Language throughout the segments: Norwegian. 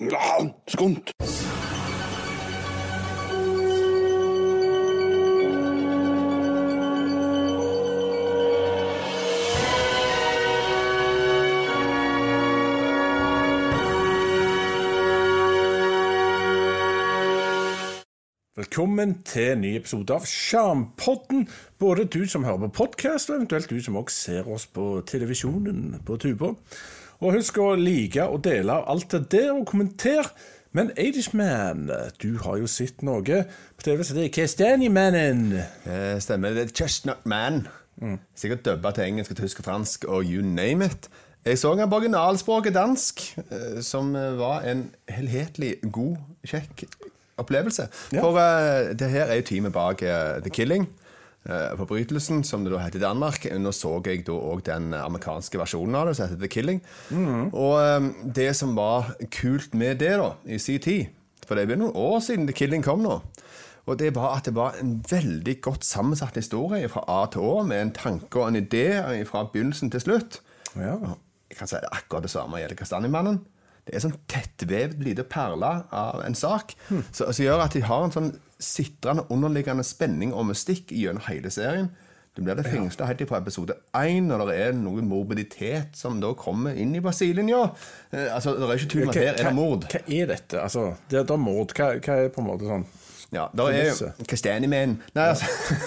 Ja. Velkommen til en ny episode av Sjampodden. Både du som hører på podkast, og eventuelt du som også ser oss på televisjonen på Tuba. Og husk å like og dele alt det der, og kommentere. Men Aidishman, du har jo sett noe på TV som heter Castanjemannen. Eh, stemmer. Det er Chestnut Man. Sikkert dubba til engelsk, tysk og fransk og you name it. Jeg så en på originalspråket dansk, eh, som var en helhetlig god, kjekk opplevelse. Ja. For uh, det her er jo teamet bak uh, The Killing. Eh, Forbrytelsen, som det da heter i Danmark. Nå så jeg da òg den amerikanske versjonen av det, som heter The Killing. Og eh, det som var kult med det da, i sin tid For det er noen år siden The Killing kom nå. Og det var at det var en veldig godt sammensatt historie fra A til Å, med en tanke og en idé fra begynnelsen til slutt. Ja. Jeg kan si det akkurat det samme gjelder Kastanjemannen. Det er sånn tettvevd lite perle av en sak, som som gjør at de har en sånn sitrende underliggende spenning og mystikk gjennom hele serien. Du blir det fengsla helt fra episode én, når det er noe morbiditet som da kommer inn i basillinja. Eh, altså, det er ikke tvil om at her er det mord. Hva er dette? Altså, det er da mord. Hva, hva er på en måte sånn Ja, der er jo kastanjemenn. Nei, altså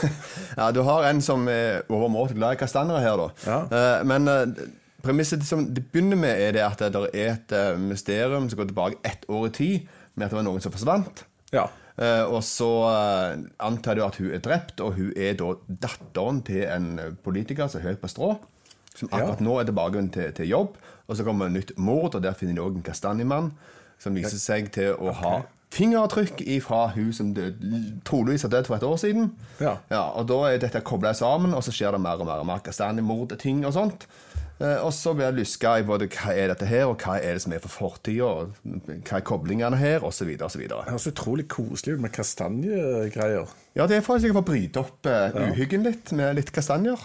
Ja, du har en som er overmåte glad i kastanjer her, da. Ja. Eh, men eh, premisset som det begynner med, er det at det er et eh, mysterium som går tilbake ett år i tid, med at det var noen som forsvant. Ja. Uh, og så uh, antar du at hun er drept, og hun er da datteren til en politiker som er høyt på strå. Som akkurat nå er tilbake til, til jobb. Og så kommer nytt mord, og der finner de òg en kastanjemann som viser seg til å ha fingeravtrykk fra hun som troligvis har dødd for et år siden. Ja. og Da er dette kobla sammen, og så skjer det mer og mer, ting kastanjemordting og sånt. Eh, og så blir jeg luska i både hva er dette her, og hva er det som er for fortida, hva er koblingene her, osv. osv. Det høres utrolig koselig ut med kastanjegreier. Ja, det er sikkert for å bryte opp uh, uhyggen litt med litt kastanjer.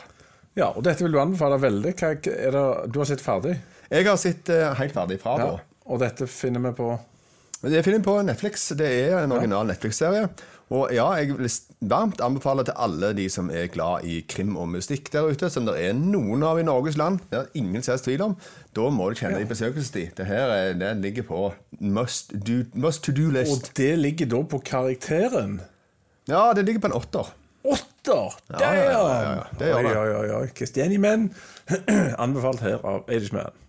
Ja, og dette vil du anbefale veldig. Det, du har sett ferdig? Jeg har sett eh, helt ferdig fra Ja. da. Og dette finner vi på Men Det er film på Netflix. Det er en original Netflix-serie. Og ja, jeg vil varmt anbefale til alle de som er glad i krim og mystikk der ute, som det er noen av i Norges land, det er ingen helst tvil om, da må du kjenne deg besøkelsestid. Det her er, det ligger på must, do, must to do-list. Og det ligger da på karakteren. Ja, det ligger på en åtter. Åtter! ja, ja, ja, ja, ja. Det gjør det. Oi, oi, oi. Kristianimenn. Anbefalt her av 80's Man.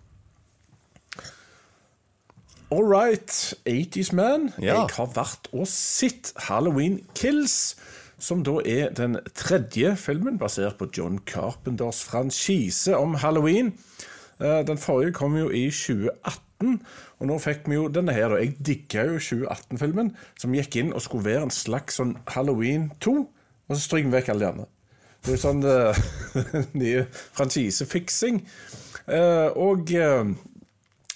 All right, 80's Man. Ja. Jeg har vært og sett Halloween Kills, som da er den tredje filmen basert på John Carpenters franchise om halloween. Eh, Den forrige kom jo i 2018, og nå fikk vi jo denne her. Jeg digga jo 2018-filmen, som gikk inn og skulle være en slags sånn Halloween 2, og så stryker vi vekk alle de andre. Det er sånn uh, nye franchisefiksing. Uh, og eh,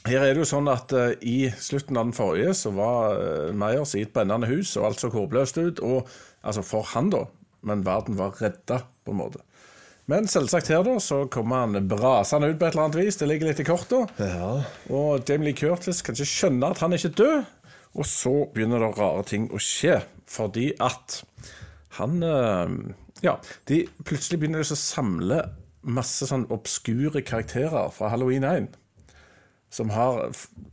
her er det jo sånn at uh, i slutten av den forrige så var uh, Meyers i et brennende hus, og alt så håpløst ut. Og, altså for han, da. Men verden var redda, på en måte. Men selvsagt her, da, så kommer han brasende ut på et eller annet vis. Det ligger litt i kortet. Og Jamie Lee Curtis kan ikke skjønne at han er ikke død. Og så begynner det rare ting å skje, fordi at han uh, Ja, de plutselig begynner de å samle masse sånn obskure karakterer fra Halloween 1 som har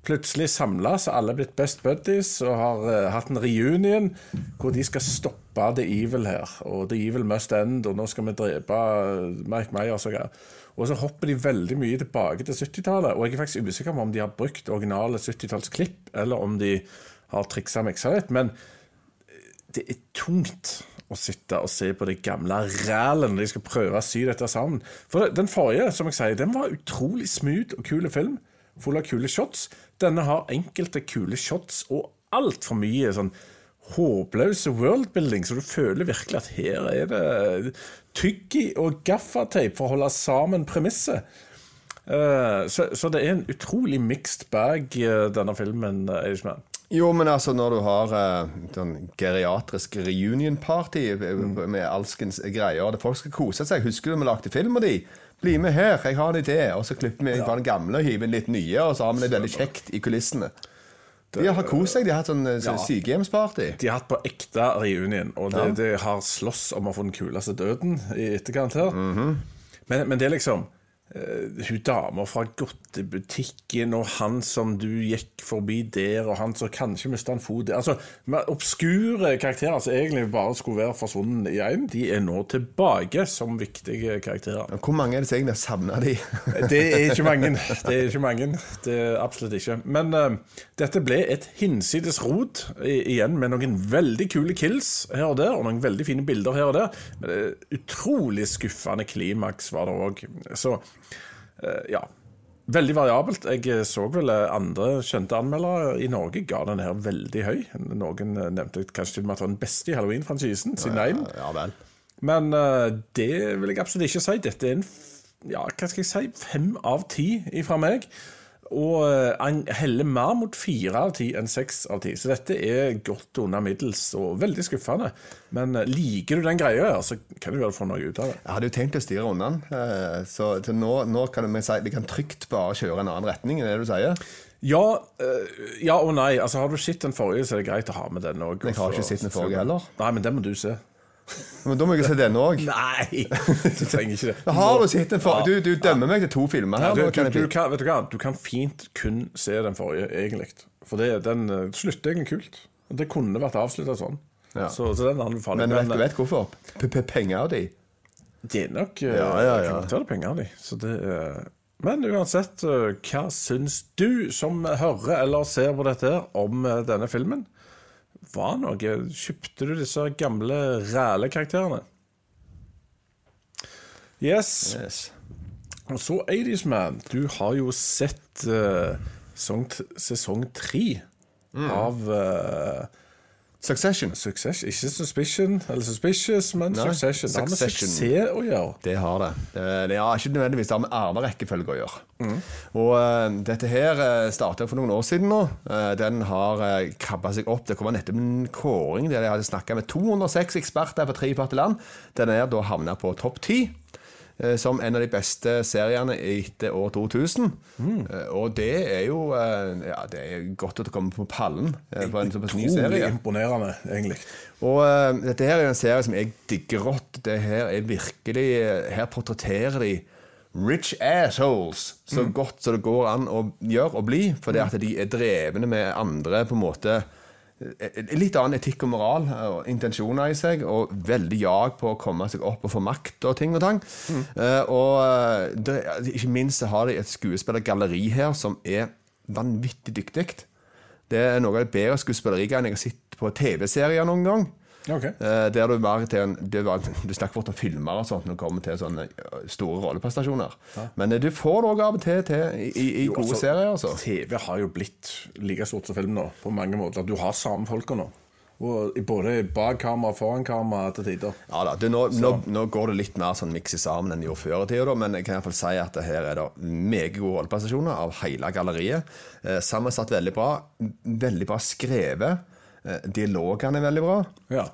plutselig samla, så alle er blitt best buddies og har uh, hatt en reunion hvor de skal stoppe The Evil her. Og The Evil must end, og nå skal vi drepe eh, Mike Myers og greier. Og så hopper de veldig mye tilbake til 70-tallet, og jeg er faktisk usikker på om de har brukt originale 70-tallsklipp, eller om de har triksa miksa litt. Men det er tungt å sitte og se på det gamle rælet når de skal prøve å sy dette sammen. For den forrige, som jeg sier, den var utrolig smooth og kul film. Full av kule shots. Denne har enkelte kule shots og altfor mye sånn håpløse worldbuilding, så du føler virkelig at her er det tyggi og gaffateip for å holde sammen premisset. Eh, så, så det er en utrolig mixed bag, eh, denne filmen, Irishman. Jo, men altså når du har uh, sånn geriatrisk reunion-party eh, med alskens greier, og folk skal kose seg Husker du vi lagde film med de? Bli med her, jeg har en idé. Og så klipper vi fra den gamle og hiver inn litt nye, og så har vi det veldig kjekt i kulissene. De har kost seg. De har hatt sånn eh, Ja. sykehjemsparty. De har hatt på ekte reunion, og det, Ja. de har slåss om å få den kuleste døden i etterkant her. Mhm. men, men det er liksom hun dama fra godtebutikken, og han som du gikk forbi der, og han som kanskje mista en fot der Altså, obskure karakterer som egentlig bare skulle være forsvunnet i én, de er nå tilbake som viktige karakterer. Hvor mange er det som egentlig har savna de? Det er ikke mange. Det er ikke mange. Det er absolutt ikke. Men uh, dette ble et hinsides rot igjen, med noen veldig kule kills her og der, og noen veldig fine bilder her og der. Men det er utrolig skuffende klimaks var det òg. Så eh, ja. Veldig variabelt. Jeg så vel eh, andre kjente anmeldere i Norge ga den her veldig høy. Noen eh, nevnte kanskje til og med at det var den beste i Halloween-franchisen sin én. Ja ja, Men eh, det vil jeg absolutt ikke si. Dette er en ja, hva skal jeg si, fem av ti fra meg. Og eh, han heller mer mot fire av ti enn seks av ti. Så dette er godt under middels og veldig skuffende. Men eh, liker du den greia, så kan du vel få noe ut av det. Jeg hadde jo tenkt å styre unna den, eh, så nå, nå kan vi si vi kan trygt bare kjøre en annen retning enn det du sier. Ja, eh, ja og nei. Altså, Har du sett den forrige, så er det greit å ha med den òg. Jeg har ikke sett den forrige heller. Nei, men den må du se. Men da må jeg se denne òg. Nei! Du trenger ikke det. Har du sett den forrige? Du, du dømmer meg til to filmer her. Du, nå du, du, kan, vet du hva? Du kan fint kun se den forrige, egentlig. For det, den eh, slutter egentlig kult. Det kunne vært avslutta sånn. Ja. Så, så den anbefaler Men vet du vet hvorfor? Penger de. eh, det er nok eh, Ja, ja, ja. kan det penger, de. Så det, eh, men uansett, eh, hva syns du som hører eller ser på dette her om eh, denne filmen? Var noe Kjøpte du disse gamle ræle karakterene? Yes. Yes. Og så 80's Man. Du har jo sett uh, sesong, sesong tre Mm. av eh, Succession. Succession. Ikke Suspicion eller Suspicious, men Nei, Succession. Det har med suksess å gjøre. Det har det. Det, det har ikke nødvendigvis det har med arverekkefølge å gjøre. Mm. Og uh, dette her uh, starta for noen år siden nå. Uh, den har uh, krabba seg opp. Det kom nettopp en kåring der de hadde snakka med 206 eksperter fra 43 land. Den er da havna på topp 10. eh, Som en av de beste seriene etter år 2000. Mm. Eh, Og det er jo eh, Ja, det er godt at det kommer på pallen på en såpass ny Utrolig serie. imponerende, egentlig. Og uh, dette her er en serie som jeg digger rått. Det her er virkelig Her portretterer de rich assholes så godt som det går an å gjøre og bli. Fordi at de er drevne med andre på en måte Litt annen etikk og moral eh, og intensjoner i seg, og veldig jag på å komme seg opp og få makt og ting og tang. Eh, og eh, det, ikke minst har de et skuespillergalleri her som er vanvittig dyktig. Det er noe av det bedre skuespillerigreiene jeg har sett på TV-serier noen gang. Ok. Eh, der du bare til en, det var, du snakker fort om filmer og sånt når det kommer til sånne eh, store rolleprestasjoner. Men eh, du får det også av og til til i, i, i Jo, gode altså, serier. altså. TV har jo blitt like stort som film nå, på mange måter. Du har samme folka nå. Og i- både bak kamera og foran kamera til tider. Ja da, det, nå, nå, nå går det litt mer sånn mikse sammen enn det gjorde før i tida, da, men jeg kan i hvert fall si at det her er det meget gode rolleprestasjoner av hele galleriet. Eh, sammensatt veldig bra. Veldig bra skrevet. Eh, dialogene er veldig bra. Ja.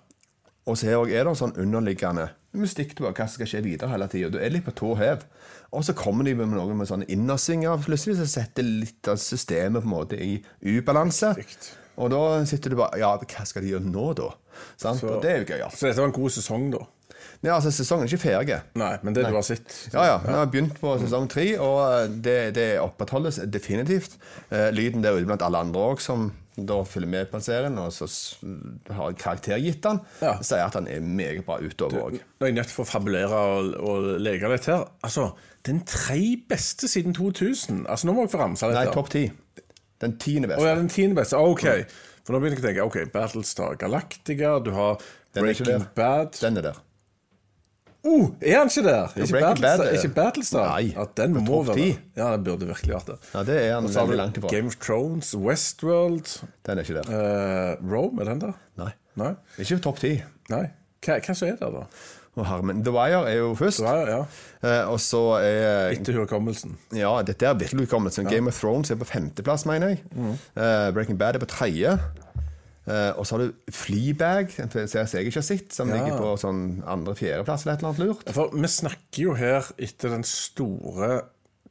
Og så her er det sånn underliggende mystikk på hva som skal skje videre hele tida. Du er litt på tå hev. Og så kommer de med noe med sånne innersvinger. Plutselig så setter litt av systemet på en måte i ubalanse. Og da sitter du bare Ja, hva skal de gjøre nå, da? Sant? Og det er jo gøy. Ja. Så dette var en god sesong, da. Ja, altså, sesongen er ikke ferdig. Nei, men det du har sett Ja, ja. Vi har begynt på sesong tre, og det, det opprettholdes definitivt. Eh, lyden der ute blant alle andre òg, som da følger med på serien, og så har karaktergitt den, Ja. sier at han er meget bra utover òg. Nå er jeg nødt til å fabulere og, og leke litt her. Altså, den tre beste siden 2000. Altså, Nå må jeg få ramse litt. Nei, topp ti. Den tiende Å oh, ja, den tiende beste. Ok. For nå begynner jeg å tenke ok, Battlestar Galactica, du har Breaking den Bad Den er der. Oh, er han ikke der? Ikke Breaking Battlestar? Bad ikke Battlestar? Nei, Ja, den må være. Ja, den burde virkelig vært det. Ja, det er han veldig langt ifra. Game of Thrones, Westworld, Den er ikke der. uh, Rome, er den der? Nei. Nei? Ikke topp ti. Nei. Hva, hva som er det, da? Herre, The Wire er jo først. Wire, ja. Eh, og så er Etter hukommelsen. Ja, dette er virkelig hukommelsen. Ja. Game of Thrones er på femteplass, mener jeg. Eh, Breaking Bad er på tredje. Eh, og så har du Fleabag, en serie jeg ikke har sett, som Ja. ligger på sånn andre-fjerdeplass eller et eller annet lurt. For vi snakker jo her etter den store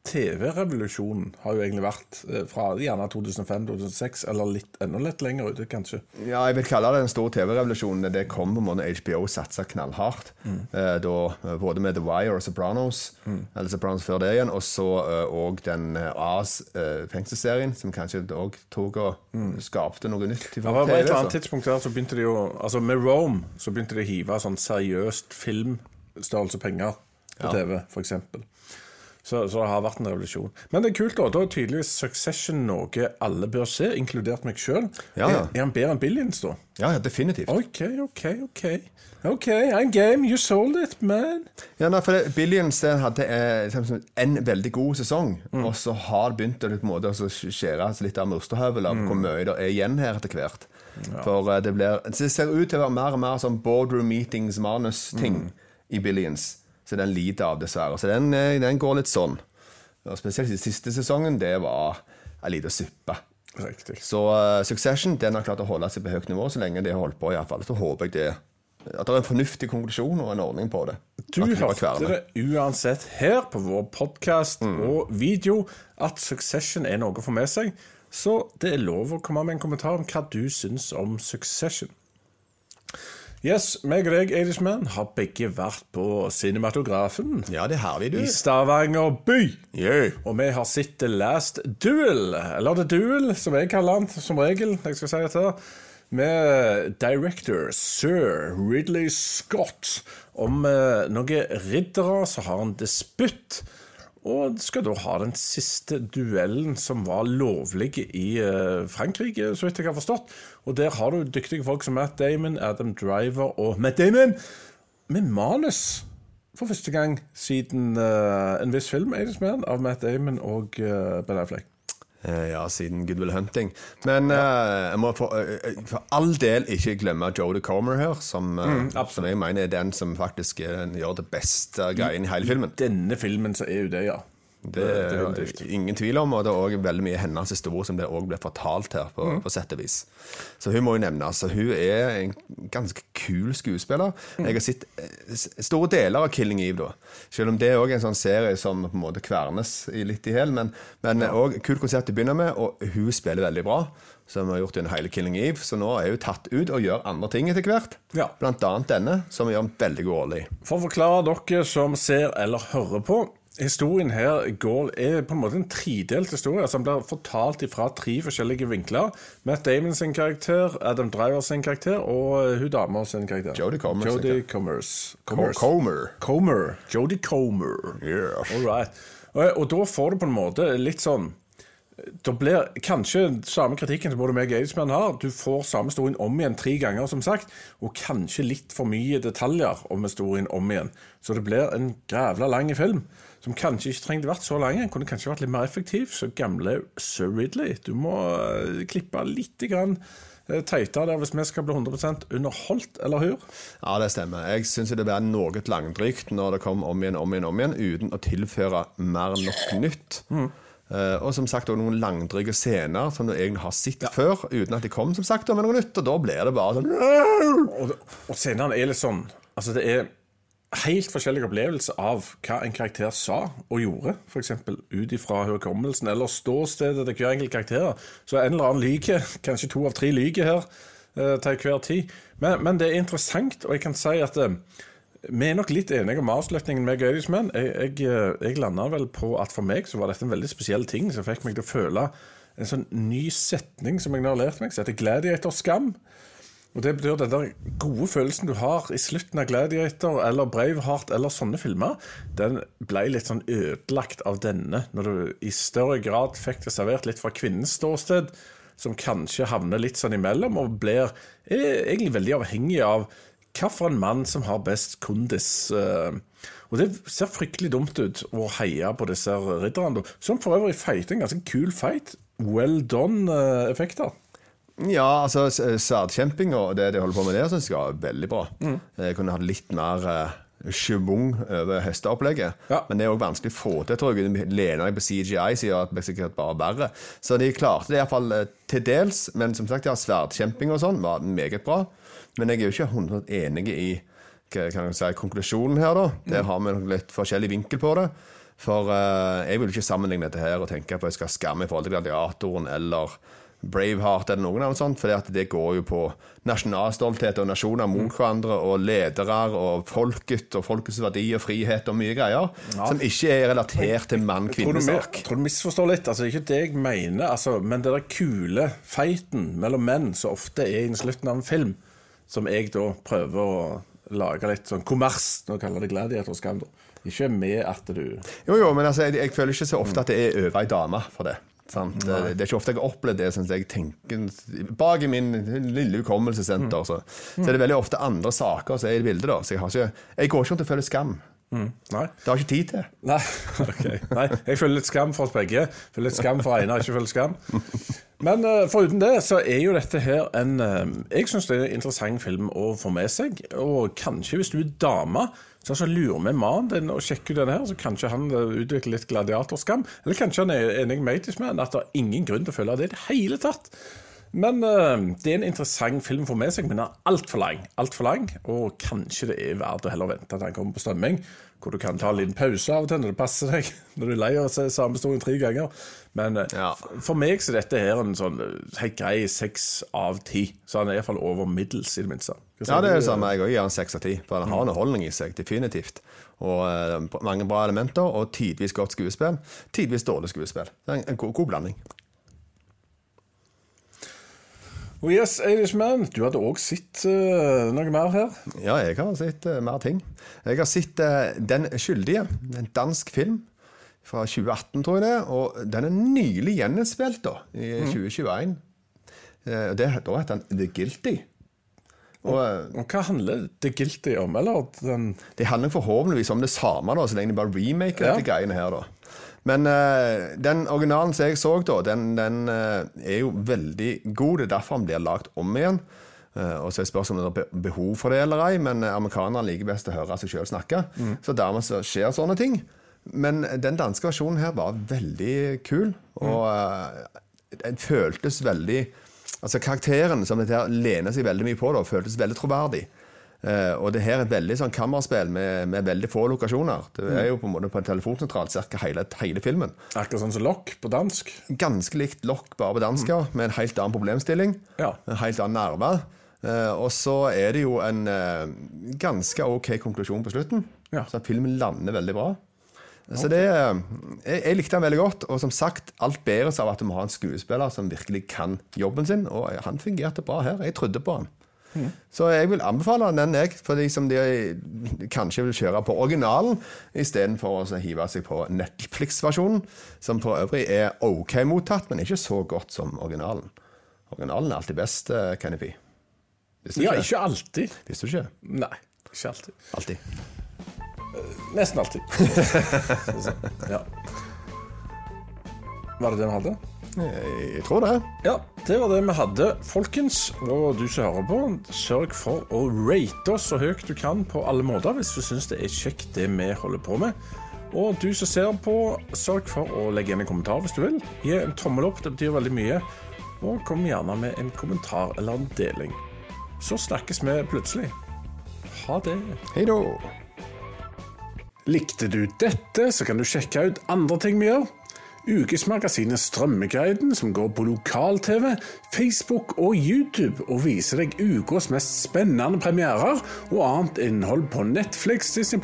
TV-revolusjonen har jo egentlig vært eh, fra gjerne 2005-2006, eller litt enda litt lenger ute, kanskje. Ja, jeg vil kalle det den store TV-revolusjonen. Det kom på en måte HBO satsa knallhardt. Eh, da, eh, både med The Wire og Sopranos, eller Sopranos før det igjen, og så òg den eh, AS-fengselsserien, som kanskje òg tok og skapte noe nytt. forhold til et eller annet tidspunkt der så begynte de jo Altså Med Rome så begynte de å hive sånn seriøst filmstørrelse penger på Ja. TV, f.eks. Så, så det har vært en revolusjon. Men det er kult, da. Da er tydeligvis Succession noe alle bør se, inkludert meg sjøl. Ja, ja. Er, er han bedre enn Billions, da? Ja, ja, definitivt. OK, OK, OK. OK, I'm game. You sold it, man. Ja, nei, for det, Billions den hadde eh, liksom en veldig god sesong, Mm. og så har det begynt å på måte skjære litt av murstehøvel av hvor mye det er igjen her etter hvert. For eh, det blir Det ser ut til å være mer og mer sånn boardroom meetings-manus-ting i Billions. Så den lider av, dessverre. Så den, eh, den går litt sånn. Og spesielt i siste sesongen, det var ei lita suppe. Riktig. Så uh, Succession den har klart å holde seg på høyt nivå så lenge det har holdt på. i alle fall. Så håper jeg det at det er en fornuftig konklusjon og en ordning på det. Du hørte det uansett her på vår podkast og video at Succession er noe å få med seg. Så det er lov å komme med en kommentar om hva du syns om Succession. Yes, meg og deg, Irishman, har begge vært på Cinematografen Ja, det har vi, du. i Stavanger by. Yeah. Og vi har sett The Last Duel, eller The Duel, som jeg kaller den som regel. jeg skal si dette Med director sir Ridley Scott om eh, noen riddere som har en disputt. Og skal da ha den siste duellen som var lovlig i eh, Frankrike, så vidt jeg har forstått. Og der har du dyktige folk som Matt Damon, Adam Driver og Matt Damon med manus for første gang siden uh, en viss film, 80's Man, av Matt Damon og uh, Ben Affleck. Eh, Ja, siden Good Will Hunting. Men eh, jeg må for, eh, for all del ikke glemme Jodie Comer her, som, mm, som jeg mener er den som faktisk er, den gjør det beste greien i hele filmen. I Denne filmen så er jo det, ja. Det er det ingen tvil om, og det er også veldig mye hennes historie som det også ble fortalt her, på, på sett og vis. Så hun må jo nevnes. Hun er en ganske kul skuespiller. Jeg har sett eh, store deler av 'Killing Eve', da. Selv om det er også en sånn serie som på en måte kvernes i litt i hjel. Men, men også kult konsert til å begynne med, og hun spiller veldig bra. Som har gjort under hele 'Killing Eve'. Så nå er hun tatt ut og gjør andre ting etter hvert. Ja. Blant annet denne, som gjør en veldig god rolle i. For å forklare dere som ser eller hører på Historien her går, er på en måte en tredelt historie som blir fortalt fra tre forskjellige vinkler. Matt Damon sin karakter, Adam Driver sin karakter og hun dama sin karakter. Jodie Comer Jodie Comer. Comers. Comer. Comer. Jodie Comer. Yeah. All right. Og, og da får du på en måte litt sånn Da blir kanskje samme kritikken som både meg og Aidsman har. Du får samme historien om igjen tre ganger, som sagt, og kanskje litt for mye detaljer om historien om igjen. Så det blir en grævla lang film, som kanskje ikke trengte vært så lang. Kunne kanskje vært litt mer effektiv. Så gamle sir Ridley, du må eh, klippe litt grann eh, teitere der hvis vi skal bli 100% underholdt, eller hur? Ja, det stemmer. Jeg syns det blir noe langdrygt når det kommer om igjen, om igjen, om igjen, uten å tilføre mer enn nok nytt. Eh, og som sagt også noen langdryge scener som du egentlig har sett før, uten at de kom som sagt med noe nytt. Og da blir det bare sånn Og, og scenene er litt sånn Altså, det er helt forskjellig opplevelse av hva en karakter sa og gjorde, f.eks. ut ifra hukommelsen eller ståstedet til hver enkelt karakter. Så en eller annen lyver, kanskje to av tre lyver her eh, til hver tid. Men, men det er interessant, og jeg kan si at eh, vi er nok litt enige om avslutningen med Gøydismenn. Jeg, jeg, eh, jeg landa vel på at for meg så var dette en veldig spesiell ting som fikk meg til å føle en sånn ny setning som jeg nå har lært meg, som heter gladiator-skam. Og Det betyr den der gode følelsen du har i slutten av Gladiator eller Braveheart eller sånne filmer, den ble litt sånn ødelagt av denne, når du i større grad fikk det servert litt fra kvinnens ståsted, som kanskje havner litt sånn imellom, og blir er egentlig veldig avhengig av hvilken mann som har best kondis. eh. Og det ser fryktelig dumt ut å heie på disse ridderne, som for øvrig feiter en ganske kul fight. Well done-effekter. Ja, altså sverdkjemping og det de holder på med der, syns jeg var veldig bra. Jeg kunne hatt litt mer uh, schwung over hesteopplegget. Ja. Men det er òg vanskelig å få til, tror jeg. Lener jeg på CGI, som gjør at det sikkert bare verre. Så de klarte det iallfall uh, til dels. Men som sagt, ja, sverdkjemping og sånn var meget bra. Men jeg er jo ikke 100 enig i kan jeg si, konklusjonen her, da. Der har vi litt forskjellig vinkel på det. For uh, jeg vil ikke sammenligne dette her og tenke på at jeg skal skamme i forhold til Gladiatoren eller Braveheart eller noen av sånt, for det går jo på nasjonalstolthet og nasjoner mot hverandre, og ledere og folket og folkets verdi og frihet og mye greier som ikke er relatert til mann-kvinne-sak. Tror du misforstår litt. Altså, det er ikke det jeg mener, altså, men det der kule feiten mellom menn som ofte er i slutten av en film, som jeg da prøver å lage litt sånn kommers, nå kaller det gladiatorskam, da. Ikke med at du Jo, jo, men altså, jeg, jeg føler ikke så ofte at det er over ei dame for det. Sant? Det, det er ikke ofte jeg har opplevd det. Synes jeg tenker Bak i min lille hukommelsessenter så, så er det veldig ofte andre saker som er i bildet. da Så jeg, har ikke, jeg går ikke rundt og føler skam. Mm, nei. Det har ikke tid til. Nei, Okay. Nei, jeg føler litt skam for oss begge. Jeg føler litt skam for Einar, ikke føler skam. Men uh, foruten det, så er jo dette her en uh, Jeg syns det er en interessant film å få med seg. Og kanskje hvis du er dame, så altså lurer vi mannen din og sjekker den her, så kanskje han uh, utvikler litt gladiatorskam. Eller kanskje han er enig med Matisman at det er ingen grunn til å føle det i det hele tatt. Men uh, det er en interessant film å få med seg, men den er altfor lang. Alt for lang, Og kanskje det er verdt å heller vente til den kommer på strømming, hvor du kan ta en liten pause av og til når det passer deg. Når du er lei av å se samme historien tre ganger. Men uh, Ja. for meg så dette her en sånn uh, helt grei seks av ti. Så han er iallfall over middels, i det minste. Ja, det er det samme. Jeg òg gir han seks av ti. For han har underholdning i seg, definitivt. Og uh, mange bra elementer, og tidvis godt skuespill. Tidvis dårlig skuespill. En, en god, god blanding. Oh yes, Irishman, du hadde òg sett uh, noe mer her? Ja, jeg har sett uh, mer ting. Jeg har sett eh, Den skyldige, en dansk film fra 2018, tror jeg det. er, Og den er nylig gjeninnspilt da, i 2021. Eh, det, da heter den The Guilty. Og eh, Og hva handler The Guilty om? Eller den Det handler forhåpentligvis om det samme, da, så lenge de bare remake Ja. dette greiene her. da. Men eh, den originalen som jeg så, da, den, den eh, er jo veldig god. Det er derfor den blir lagd om igjen. Uh, og så er spørsmålet om det er be- behov for det eller ei, men eh, amerikanerne liker best å høre seg sjøl snakke. Så dermed så skjer sånne ting. Men den danske versjonen her var veldig kul, og mm. den føltes veldig Altså Karakteren som dette her lener seg veldig mye på, da, føltes veldig troverdig. Uh, og det her er et veldig sånn kammerspill med, med veldig få lokasjoner. Det er jo på en måte på en telefonsentral ca. Hele, hele filmen. Akkurat sånn som Lock på dansk. Ganske likt Lock, bare på dansk, ja, med en helt annen problemstilling. Ja. En helt annen nerve. Uh, og så er det jo en uh, ganske OK konklusjon på slutten. Ja. Så filmen lander veldig bra. Så det, eh, jeg, jeg likte den veldig godt, og som sagt, alt bæres av at vi har en skuespiller som virkelig kan jobben sin, og han fungerte bra her. Jeg trodde på han. Så jeg vil anbefale den, jeg, for de som de kanskje vil kjøre på originalen, istedenfor å hive seg på Netflix-versjonen, som for øvrig er OK mottatt, men ikke så godt som originalen. Originalen er alltid best, Kennepy. Kenny P. Visste du Ja, ikke? ikke alltid. Visste du ikke? Nei, ikke alltid. Alltid. Nesten alltid. ja. Var det det vi hadde? Jeg, jeg tror det. Ja, det var det vi hadde, folkens. Og du som hører på, sørg for å rate oss så høyt du kan på alle måter hvis du syns det er kjekt det vi holder på med. Og du som ser på, sørg for å legge igjen en kommentar hvis du vil. Gi en tommel opp, det betyr veldig mye. Og kom gjerne med en kommentar eller en deling. Så snakkes vi plutselig. Ha det. Hei da. Likte du dette, så kan du sjekke ut andre ting vi gjør. Ukesmagasinet Strømmeguiden, som går på lokal-TV, Facebook og YouTube, og viser deg ukas mest spennende premierer og annet innhold på Netflix, Disney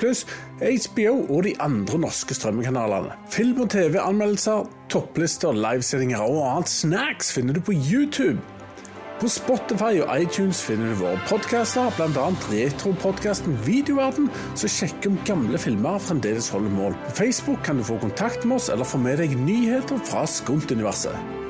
HBO og de andre norske strømmekanalene. Film- og TV-anmeldelser, topplister, livesendinger og annet snacks finner du på YouTube. På Spotify og iTunes finner du våre podkaster, bl.a. retropodkasten Videoverden, som sjekker om gamle filmer fremdeles holder mål. På Facebook kan du få kontakt med oss eller få med deg nyheter fra Skumt-universet.